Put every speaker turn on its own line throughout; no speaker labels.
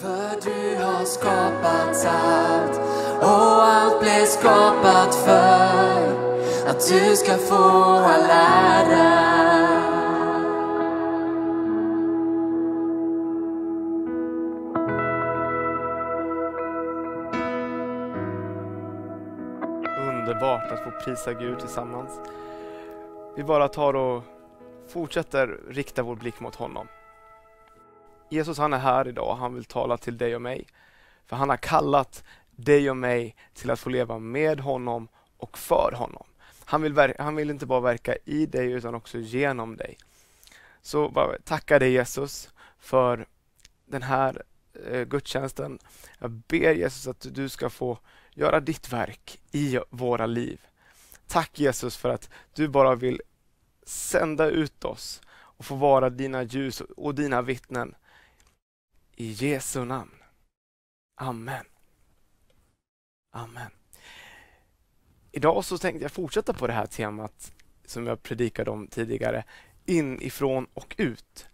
För du har skapat allt och allt blev skapat för att du ska få all ära.
Underbart att få prisa Gud tillsammans. Vi bara tar och fortsätter rikta vår blick mot honom. Jesus han är här idag, han vill tala till dig och mig. För han har kallat dig och mig till att få leva med honom och för honom. Han vill, han vill inte bara verka i dig utan också genom dig. Så bara tacka dig Jesus för den här eh, gudstjänsten. Jag ber Jesus att du ska få göra ditt verk i våra liv. Tack Jesus för att du bara vill sända ut oss och få vara dina ljus och dina vittnen. I Jesu namn. Amen. Amen. Idag så tänkte jag fortsätta på det här temat som jag predikade om tidigare, inifrån och ut.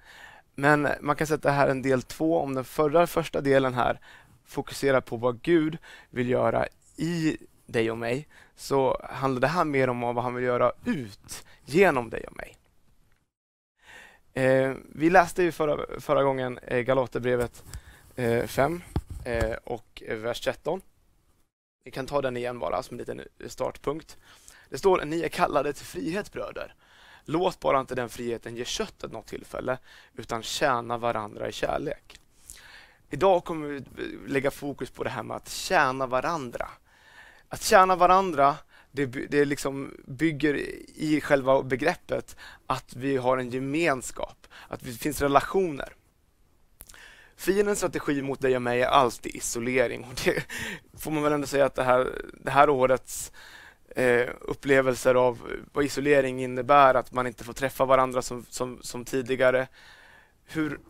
Men man kan säga att det här är en del två. Om den förra första delen här fokuserar på vad Gud vill göra i dig och mig, så handlar det här mer om vad han vill göra ut genom dig och mig. Eh, vi läste ju förra, förra gången eh, Galaterbrevet eh, 5 eh, och vers 13. Vi kan ta den igen bara som en liten eh, startpunkt. Det står ni är kallade till frihet bröder. Låt bara inte den friheten ge köttet något tillfälle utan tjäna varandra i kärlek. Idag kommer vi eh, lägga fokus på det här med att tjäna varandra. Att tjäna varandra det, det liksom bygger i själva begreppet att vi har en gemenskap, att det finns relationer. Fiendens strategi mot dig och mig är alltid isolering. Och det får man väl ändå säga att det här, det här årets eh, upplevelser av vad isolering innebär, att man inte får träffa varandra som, som, som tidigare. Hur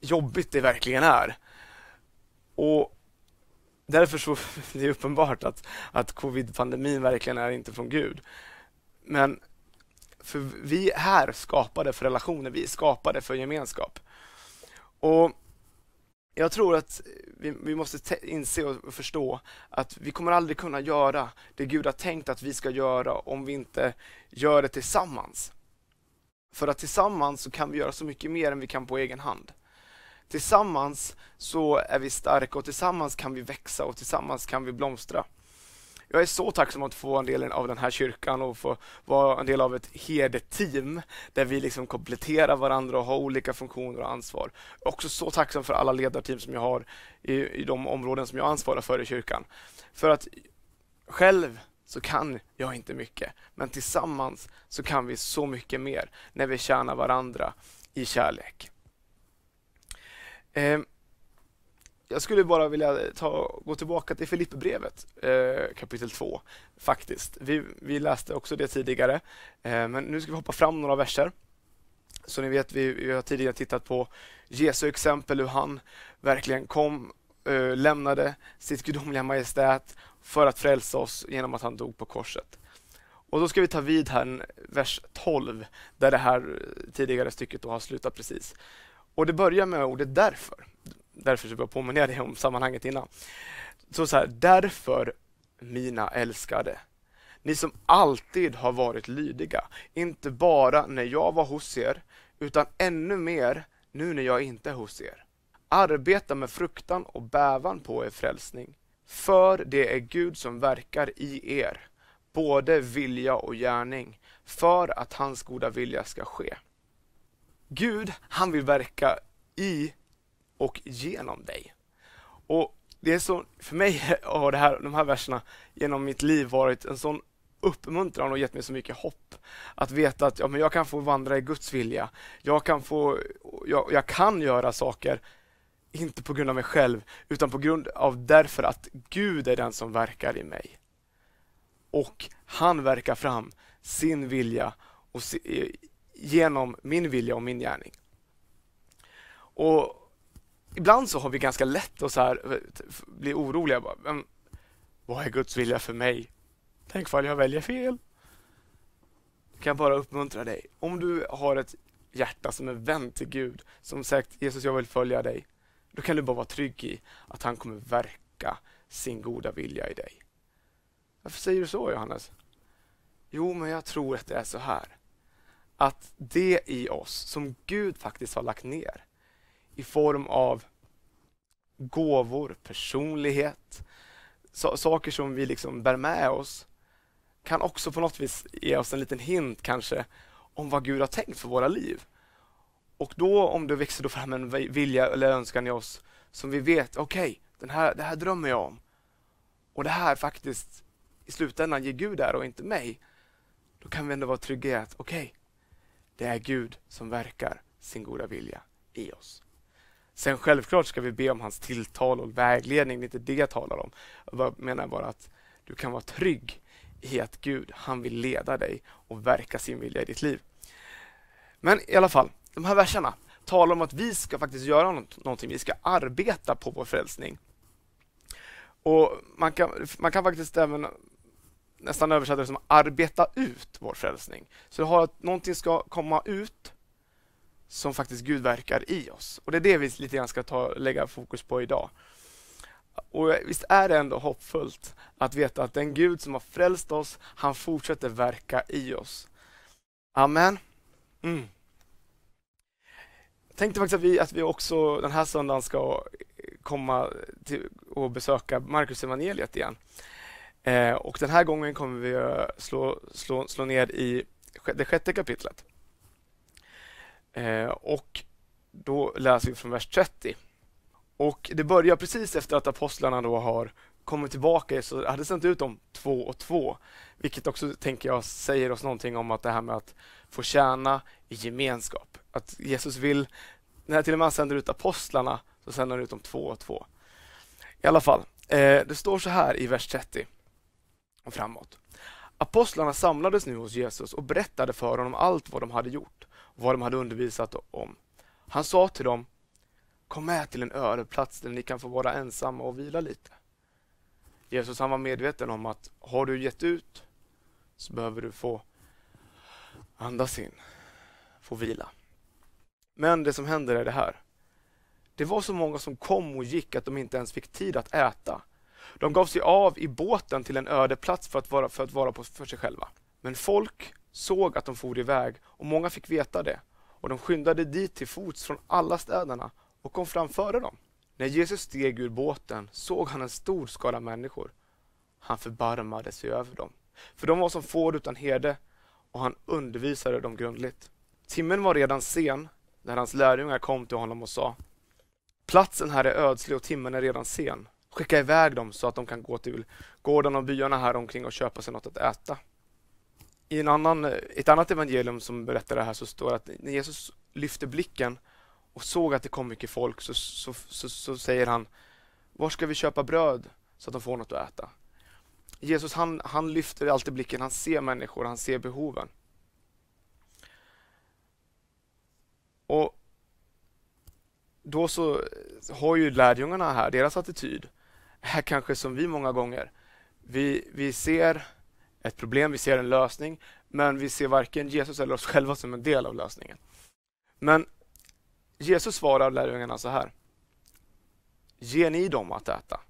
jobbigt det verkligen är. Och Därför så det är det uppenbart att, att covid-pandemin verkligen är inte från Gud. Men för vi är här skapade för relationer, vi är skapade för gemenskap. Och jag tror att vi, vi måste inse och förstå att vi kommer aldrig kunna göra det Gud har tänkt att vi ska göra om vi inte gör det tillsammans. För att tillsammans så kan vi göra så mycket mer än vi kan på egen hand. Tillsammans så är vi starka och tillsammans kan vi växa och tillsammans kan vi blomstra. Jag är så tacksam att få en del av den här kyrkan och få vara en del av ett herdeteam där vi liksom kompletterar varandra och har olika funktioner och ansvar. Jag är också så tacksam för alla ledarteam som jag har i, i de områden som jag ansvarar för i kyrkan. För att själv så kan jag inte mycket, men tillsammans så kan vi så mycket mer när vi tjänar varandra i kärlek. Eh, jag skulle bara vilja ta, gå tillbaka till Filipperbrevet eh, kapitel 2. Faktiskt. Vi, vi, läste också det tidigare, eh, men nu ska vi hoppa fram några verser. Så ni vet, vi, vi har tidigare tittat på Jesu exempel, hur han verkligen kom, eh, lämnade sitt gudomliga majestät för att frälsa oss genom att han dog på korset. Och Då ska vi ta vid här, vers 12, där det här eh, tidigare stycket då har slutat precis. Och det börjar med ordet därför. Därför så vill jag påminna dig om sammanhanget innan. Så, så här, därför mina älskade, ni som alltid har varit lydiga, inte bara när jag var hos er, utan ännu mer nu när jag inte är hos er. Arbeta med fruktan och bävan på er frälsning, för det är Gud som verkar i er, både vilja och gärning, för att hans goda vilja ska ske. Gud, han vill verka i och genom dig. Och det är så, för mig har det här, de här verserna genom mitt liv varit en sån uppmuntran och gett mig så mycket hopp. Att veta att ja, men jag kan få vandra i Guds vilja. Jag kan, få, jag, jag kan göra saker, inte på grund av mig själv, utan på grund av därför att Gud är den som verkar i mig. Och han verkar fram sin vilja och genom min vilja och min gärning. Och Ibland så har vi ganska lätt att så här, eh, bli oroliga. Bara, men, vad är Guds vilja för mig? Tänk ifall jag väljer fel? Jag kan bara uppmuntra dig. Om du har ett hjärta som är vänt till Gud, som sagt Jesus jag vill följa dig. då kan du bara vara trygg i att han kommer verka sin goda vilja i dig. Varför säger du så Johannes? Jo, men jag tror att det är så här. Att det i oss som Gud faktiskt har lagt ner i form av gåvor, personlighet, saker som vi liksom bär med oss kan också på något vis ge oss en liten hint kanske om vad Gud har tänkt för våra liv. Och då om det växer då fram en vilja eller önskan i oss som vi vet, okej, okay, här, det här drömmer jag om. Och det här faktiskt i slutändan ger Gud där och inte mig. Då kan vi ändå vara trygga i att okej, okay, det är Gud som verkar sin goda vilja i oss. Sen självklart ska vi be om hans tilltal och vägledning, det är inte det jag talar om. Jag menar bara att du kan vara trygg i att Gud, han vill leda dig och verka sin vilja i ditt liv. Men i alla fall, de här verserna talar om att vi ska faktiskt göra någonting. Vi ska arbeta på vår frälsning. Och man kan, man kan faktiskt även nästan översätta det som arbeta ut vår frälsning. Så har att någonting ska komma ut som faktiskt Gud verkar i oss. Och Det är det vi lite grann ska ta, lägga fokus på idag. Och Visst är det ändå hoppfullt att veta att den Gud som har frälst oss, han fortsätter verka i oss. Amen. Mm. Jag tänkte faktiskt att vi, att vi också den här söndagen ska komma till och besöka Markus evangeliet igen. Eh, och Den här gången kommer vi slå, slå, slå ner i det sjätte kapitlet. Eh, och Då läser vi från vers 30. Och Det börjar precis efter att apostlarna då har kommit tillbaka så hade sänt ut dem två och två. Vilket också tänker jag säger oss någonting om att det här med att få tjäna i gemenskap. Att Jesus vill, när till och med han sänder ut apostlarna så sänder han ut dem två och två. I alla fall, eh, det står så här i vers 30 och framåt. Apostlarna samlades nu hos Jesus och berättade för honom allt vad de hade gjort och vad de hade undervisat om. Han sa till dem Kom med till en öde plats där ni kan få vara ensamma och vila lite. Jesus han var medveten om att har du gett ut så behöver du få andas in, få vila. Men det som händer är det här. Det var så många som kom och gick att de inte ens fick tid att äta. De gav sig av i båten till en öde plats för att vara, för att vara på, för sig själva. Men folk såg att de for iväg och många fick veta det och de skyndade dit till fots från alla städerna och kom fram före dem. När Jesus steg ur båten såg han en stor skara människor. Han förbarmade sig över dem, för de var som får utan herde och han undervisade dem grundligt. Timmen var redan sen när hans lärjungar kom till honom och sa Platsen här är ödslig och timmen är redan sen. Skicka iväg dem så att de kan gå till gårdarna och byarna här omkring och köpa sig något att äta. I en annan, eh, ett annat evangelium som berättar det här så står det att när Jesus lyfte blicken och såg att det kom mycket folk så, så, så, så säger han Var ska vi köpa bröd så att de får något att äta? Jesus han, han lyfter alltid blicken, han ser människor, han ser behoven. Och Då så har ju lärjungarna här, deras attityd är kanske som vi många gånger. Vi, vi ser ett problem, vi ser en lösning, men vi ser varken Jesus eller oss själva som en del av lösningen. Men Jesus svarar lärjungarna så här. Ge ni dem att äta?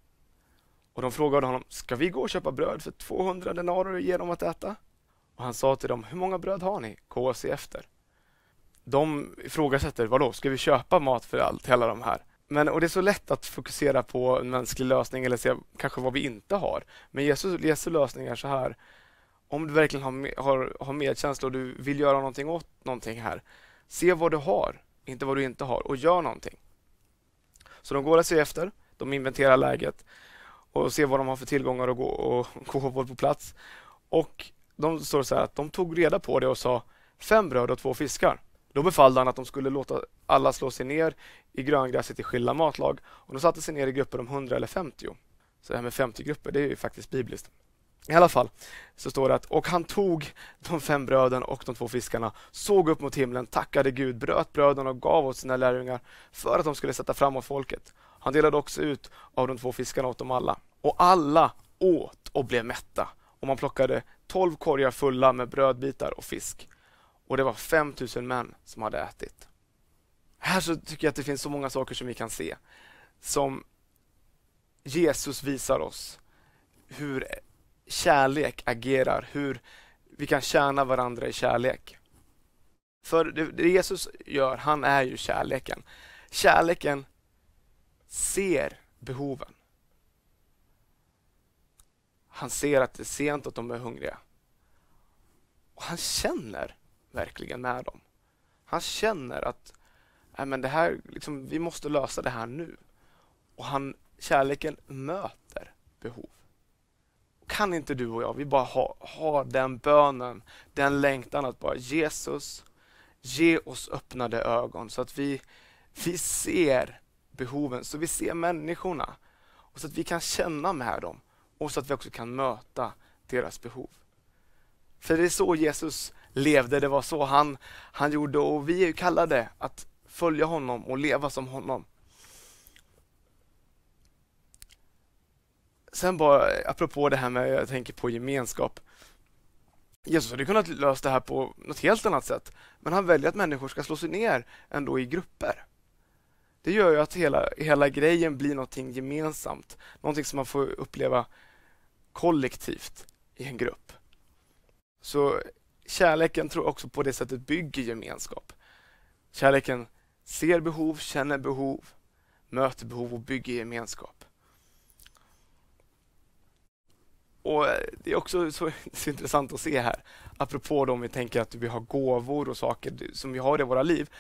Och de frågade honom, ska vi gå och köpa bröd för 200 denarer och ge dem att äta? Och han sa till dem, hur många bröd har ni? Gå och se efter. De ifrågasätter, vadå, ska vi köpa mat för allt, hela de här? Men, och Det är så lätt att fokusera på en mänsklig lösning eller se kanske vad vi inte har. Men Jesus, Jesu lösning är så här, om du verkligen har, har, har medkänsla och du vill göra någonting åt någonting här, se vad du har, inte vad du inte har och gör någonting. Så de går och ser efter, de inventerar läget och ser vad de har för tillgångar och, gå, och gåvor på plats. Och de står så här att de tog reda på det och sa fem bröd och två fiskar. Då befallde han att de skulle låta alla slå sig ner i gröngräset i skilda matlag och de satte sig ner i grupper om 100 eller 50. Så det här med 50 grupper, det är ju faktiskt bibliskt. I alla fall så står det att och han tog de fem bröden och de två fiskarna, såg upp mot himlen, tackade Gud, bröt bröden och gav åt sina lärjungar för att de skulle sätta framåt folket. Han delade också ut av de två fiskarna åt dem alla. Och alla åt och blev mätta. Och man plockade tolv korgar fulla med brödbitar och fisk. Och det var 5000 män som hade ätit. Här så tycker jag att det finns så många saker som vi kan se. som Jesus visar oss hur kärlek agerar, hur vi kan tjäna varandra i kärlek. För det Jesus gör, han är ju kärleken. Kärleken ser behoven. Han ser att det är sent och att de är hungriga. Och han känner verkligen med dem. Han känner att nej men det här, liksom, vi måste lösa det här nu. Och han, kärleken möter behov. Kan inte du och jag, vi bara ha, ha den bönen, den längtan att bara Jesus, ge oss öppnade ögon så att vi, vi ser behoven, så vi ser människorna och så att vi kan känna med dem och så att vi också kan möta deras behov. För det är så Jesus levde, det var så han, han gjorde och vi är kallade att följa honom och leva som honom. Sen bara, apropå det här med, jag tänker på gemenskap. Jesus hade kunnat lösa det här på något helt annat sätt, men han väljer att människor ska slå sig ner ändå i grupper. Det gör ju att hela, hela grejen blir någonting gemensamt, någonting som man får uppleva kollektivt i en grupp. Så kärleken tror jag också på det sättet bygger gemenskap. Kärleken ser behov, känner behov, möter behov och bygger gemenskap. Och eh, Det är också så, så intressant att se här, apropå om vi tänker att vi har gåvor och saker som vi har i våra liv.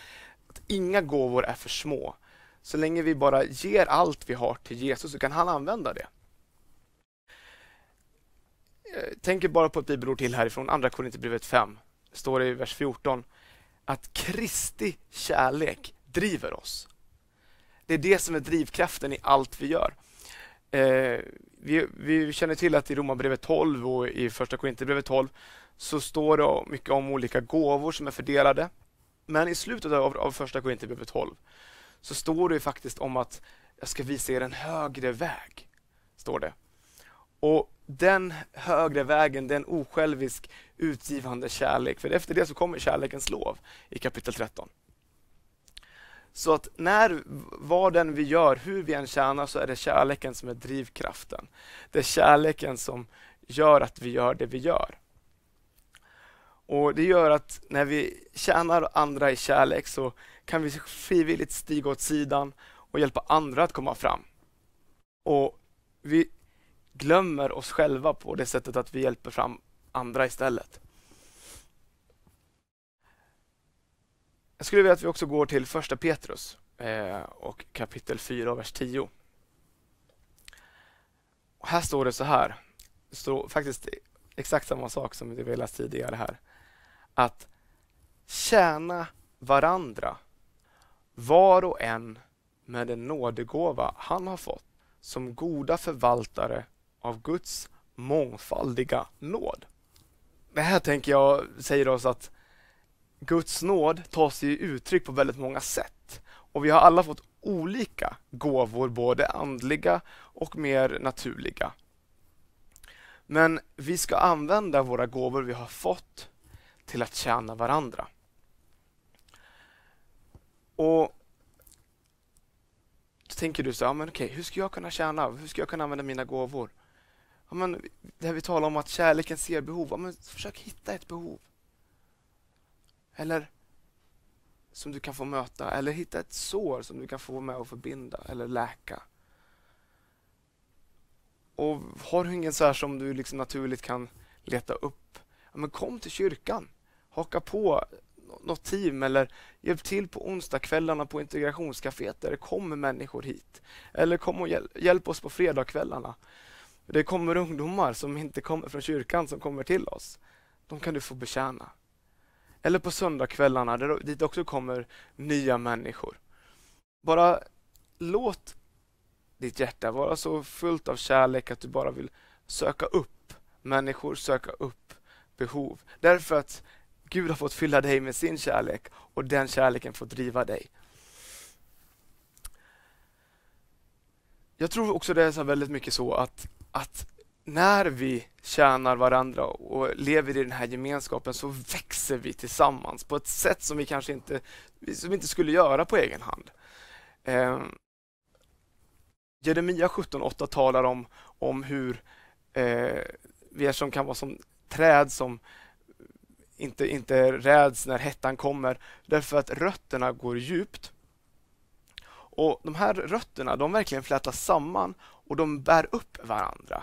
Att inga gåvor är för små. Så länge vi bara ger allt vi har till Jesus så kan han använda det. Jag tänker bara på ett bibelord till härifrån, Andra Korinthierbrevet 5. Det står i vers 14 att Kristi kärlek driver oss. Det är det som är drivkraften i allt vi gör. Eh, vi, vi, känner till att i Romarbrevet 12 och i Första Korinthierbrevet 12 så står det mycket om olika gåvor som är fördelade. Men i slutet av, av Första Korinthierbrevet 12 så står det faktiskt om att jag ska visa er en högre väg. Står det. Och den högre vägen, den osjälvisk utgivande kärlek. För efter det så kommer kärlekens lov i kapitel 13. Så att när, vad den vi gör, hur vi än tjänar, så är det kärleken som är drivkraften. Det är kärleken som gör att vi gör det vi gör. Och Det gör att när vi tjänar andra i kärlek så kan vi frivilligt stiga åt sidan och hjälpa andra att komma fram. Och Vi glömmer oss själva på det sättet att vi hjälper fram andra istället. Jag skulle vilja att vi också går till första Petrus eh, och kapitel 4, vers 10. Och här står det så här. Det står faktiskt exakt samma sak som vi läst tidigare här. Att tjäna varandra, var och en med den nådegåva han har fått som goda förvaltare av Guds mångfaldiga nåd. Det här tänker jag säger oss att Guds nåd tar sig uttryck på väldigt många sätt. Och vi har alla fått olika gåvor, både andliga och mer naturliga. Men vi ska använda våra gåvor vi har fått till att tjäna varandra. Och då tänker du så ja, men okej, hur ska jag kunna tjäna? Hur ska jag kunna använda mina gåvor? Ja, men det vi talar om att kärleken ser behov, ja, men försök hitta ett behov. Eller som du kan få möta, eller hitta ett sår som du kan få med och förbinda eller läka. Och har du ingen så här som du liksom naturligt kan leta upp, ja, men kom till kyrkan. Haka på något team eller hjälp till på onsdagskvällarna på integrationscaféet där det kommer människor hit. Eller kom och hjälp, hjälp oss på fredagskvällarna. Det kommer ungdomar som inte kommer från kyrkan som kommer till oss. De kan du få betjäna. Eller på söndagskvällarna där dit också kommer nya människor. Bara låt ditt hjärta vara så fullt av kärlek att du bara vill söka upp människor, söka upp behov. Därför att Gud har fått fylla dig med sin kärlek och den kärleken får driva dig. Jag tror också det är så väldigt mycket så att, att när vi tjänar varandra och lever i den här gemenskapen så växer vi tillsammans på ett sätt som vi kanske inte, som vi inte skulle göra på egen hand. Eh, Jeremia 17.8 talar om, om hur eh, vi är som kan vara som träd som inte, inte räds när hettan kommer därför att rötterna går djupt. Och De här rötterna de verkligen flätas samman och de bär upp varandra.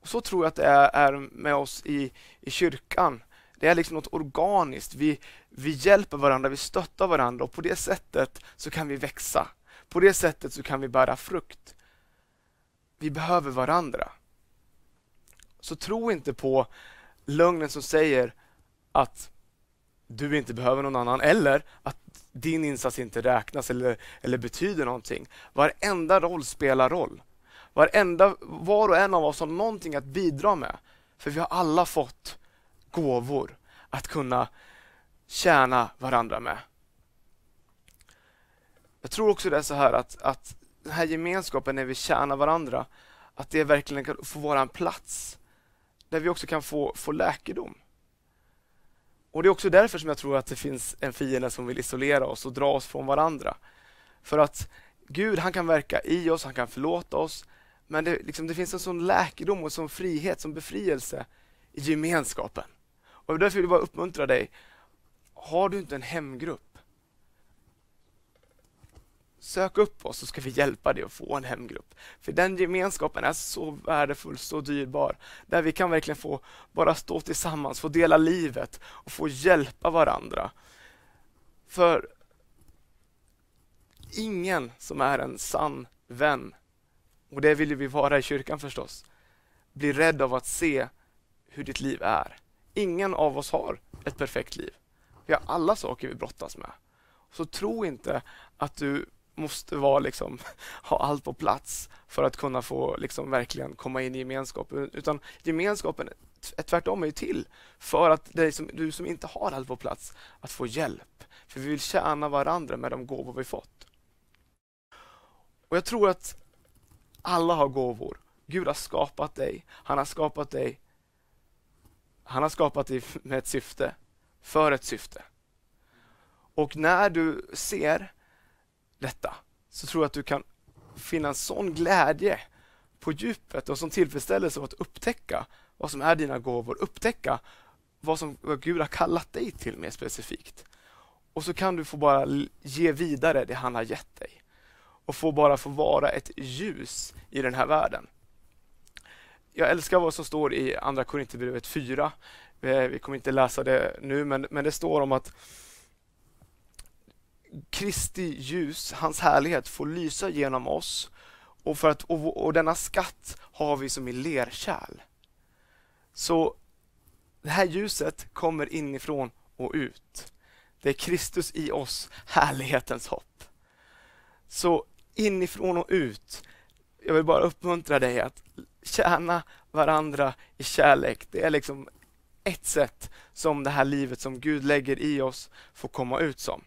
Och Så tror jag att det är, med oss i, i kyrkan. Det är liksom något organiskt. Vi, vi hjälper varandra, vi stöttar varandra och på det sättet så kan vi växa. På det sättet så kan vi bära frukt. Vi behöver varandra. Så tro inte på lögnen som säger att du inte behöver någon annan eller att din insats inte räknas eller, eller betyder någonting. Varenda roll spelar roll. Varenda, var och en av oss har någonting att bidra med. För vi har alla fått gåvor att kunna tjäna varandra med. Jag tror också det är så här att, att den här gemenskapen när vi tjänar varandra, att det verkligen kan få vara en plats där vi också kan få, få läkedom. Och Det är också därför som jag tror att det finns en fiende som vill isolera oss och dra oss från varandra. För att Gud han kan verka i oss, han kan förlåta oss, men det, liksom, det finns en sån läkedom och en sån frihet, som befrielse i gemenskapen. Och Därför vill jag bara uppmuntra dig. Har du inte en hemgrupp, sök upp oss så ska vi hjälpa dig att få en hemgrupp. För den gemenskapen är så värdefull, så dyrbar. Där vi kan verkligen få bara stå tillsammans, få dela livet och få hjälpa varandra. För ingen som är en sann vän, och det vill vi vara i kyrkan förstås, blir rädd av att se hur ditt liv är. Ingen av oss har ett perfekt liv. Vi har alla saker vi brottas med. Så tro inte att du måste vara liksom, ha allt på plats för att kunna få liksom, verkligen komma in i gemenskapen. Utan gemenskapen är tvärtom är ju till för att det som, du som inte har allt på plats, att få hjälp. För vi vill tjäna varandra med de gåvor vi fått. Och Jag tror att alla har gåvor. Gud har skapat dig. Han har skapat dig han har skapat dig med ett syfte, för ett syfte. Och när du ser detta så tror jag att du kan finna en sån glädje på djupet och som tillfredsställelse av att upptäcka vad som är dina gåvor, upptäcka vad, som, vad Gud har kallat dig till mer specifikt. Och så kan du få bara ge vidare det han har gett dig och få bara få vara ett ljus i den här världen. Jag älskar vad som står i Andra Korinthierbrevet 4. Eh, vi kommer inte läsa det nu, men, men det står om att Kristi ljus, hans härlighet, får lysa genom oss och, för att, och, och denna skatt har vi som i lerkärl. Så det här ljuset kommer inifrån och ut. Det är Kristus i oss, härlighetens hopp. Så inifrån och ut. Jag vill bara uppmuntra dig att tjäna varandra i kärlek. Det är liksom ett sätt som det här livet som Gud lägger i oss får komma ut som.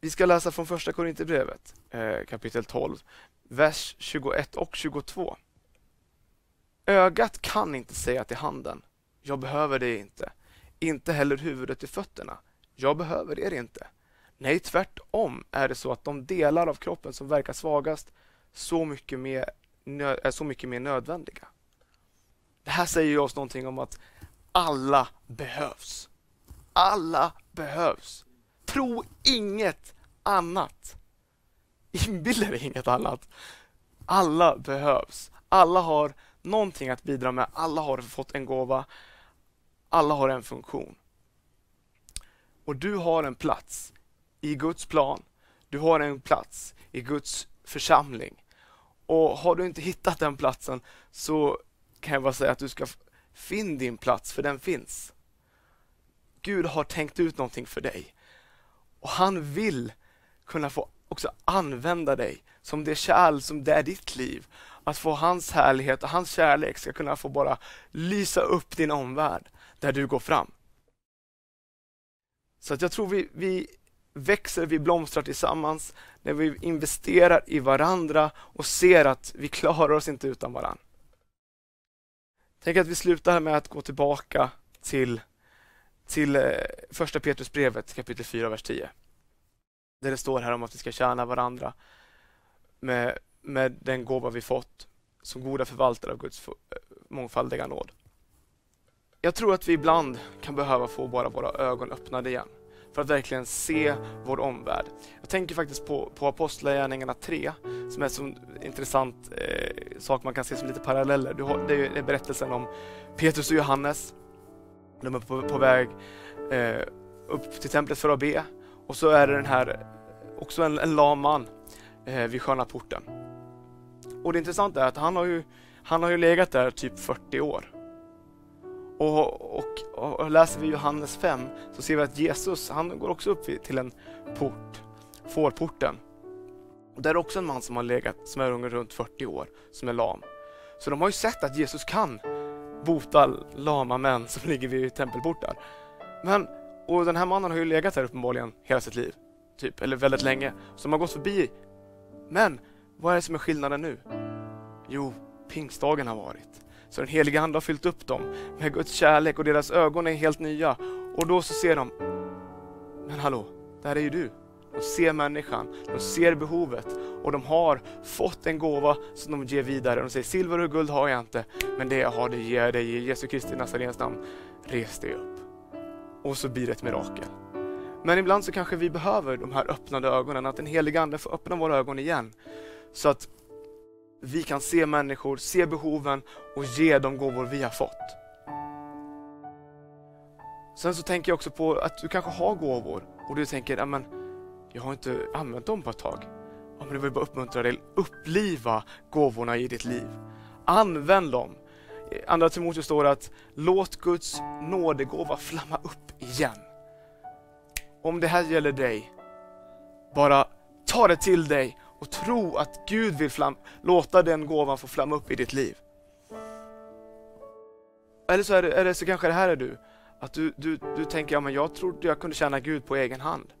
Vi ska läsa från första Korinthierbrevet eh, kapitel 12, vers 21 och 22. Ögat kan inte säga till handen, jag behöver dig inte. Inte heller huvudet till fötterna, jag behöver er inte. Nej, tvärtom är det så att de delar av kroppen som verkar svagast så mycket mer, är så mycket mer nödvändiga. Det här säger oss någonting om att alla behövs. Alla behövs. Tro inget annat. Inbilla dig inget annat. Alla behövs. Alla har någonting att bidra med. Alla har fått en gåva. Alla har en funktion. Och du har en plats i Guds plan. Du har en plats i Guds församling. Och har du inte hittat den platsen så kan jag bara säga att du ska finna din plats, för den finns. Gud har tänkt ut någonting för dig. Och han vill kunna få också använda dig som det kärl som det är ditt liv. Att få hans härlighet och hans kärlek ska kunna få bara lysa upp din omvärld där du går fram. Så att jag tror vi, vi växer, vi blomstrar tillsammans när vi investerar i varandra och ser att vi klarar oss inte utan varandra. Tänk att vi slutar med att gå tillbaka till, till eh, första Petrusbrevet kapitel 4, vers 10. Där det står här om att vi ska tjäna varandra med, med den gåva vi fått som goda förvaltare av Guds eh, mångfaldiga nåd. Jag tror att vi ibland kan behöva få bara våra ögon öppnade igen för att verkligen se vår omvärld. Jag tänker faktiskt på, på Apostlagärningarna 3 som är en så intressant eh, sak man kan se som lite paralleller. Du har, det är berättelsen om Petrus och Johannes. De är på, på väg eh, upp till templet för att be och så är det den här, också en, en lam man eh, vid sköna porten. Och det intressanta är att han har ju, han har ju legat där typ 40 år. Och, och, och, läser vi Johannes 5 så ser vi att Jesus, han går också upp till en port, fårporten. Och där är också en man som har legat, som är ungefär runt 40 år, som är lam. Så de har ju sett att Jesus kan bota lama män som ligger vid tempelportar. Men, och den här mannen har ju legat här uppenbarligen hela sitt liv, typ, eller väldigt länge, som har gått förbi. Men, vad är det som är skillnaden nu? Jo, pingstdagen har varit. Så den heliga Ande har fyllt upp dem med Guds kärlek och deras ögon är helt nya. Och då så ser de, men hallå, där är ju du. De ser människan, de ser behovet och de har fått en gåva som de ger vidare. De säger silver och guld har jag inte, men det jag har det ger jag dig i Jesu Kristi Nazarens namn. Res dig upp. Och så blir det ett mirakel. Men ibland så kanske vi behöver de här öppnade ögonen, att den helige Ande får öppna våra ögon igen. Så att vi kan se människor, se behoven och ge de gåvor vi har fått. Sen så tänker jag också på att du kanske har gåvor och du tänker, men jag har inte använt dem på ett tag. Ja, men jag vill bara uppmuntra dig, uppliva gåvorna i ditt liv. Använd dem. I Andra Timoteus står att låt Guds nådegåva flamma upp igen. Om det här gäller dig, bara ta det till dig och tro att Gud vill flam, låta den gåvan få flamma upp i ditt liv. Eller så, är det, eller så kanske det här är du, att du, du, du tänker, ja men jag trodde jag kunde känna Gud på egen hand.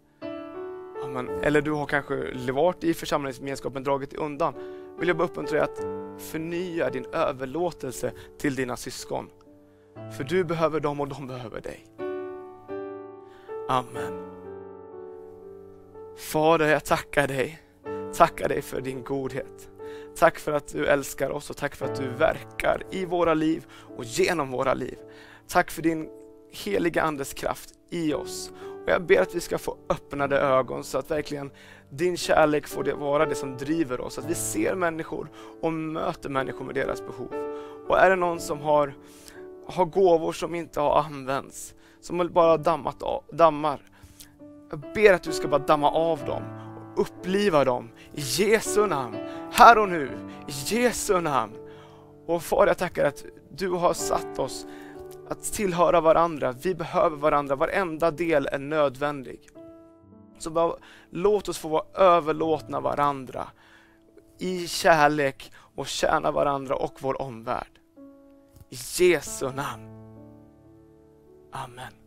Amen. eller du har kanske varit i församlingsgemenskapen, dragit dig undan. Vill jag bara uppmuntra dig att förnya din överlåtelse till dina syskon. För du behöver dem och de behöver dig. Amen. Fader, jag tackar dig tackar dig för din godhet. Tack för att du älskar oss och tack för att du verkar i våra liv och genom våra liv. Tack för din heliga Andes kraft i oss. Och Jag ber att vi ska få öppnade ögon så att verkligen din kärlek får det vara det som driver oss. Att vi ser människor och möter människor med deras behov. Och är det någon som har, har gåvor som inte har använts, som bara dammat av, dammar. Jag ber att du ska bara damma av dem och uppliva dem i Jesu namn, här och nu, i Jesu namn. Och Far, jag tackar att du har satt oss att tillhöra varandra. Vi behöver varandra, varenda del är nödvändig. Så bara, låt oss få vara överlåtna varandra i kärlek och tjäna varandra och vår omvärld. I Jesu namn. Amen.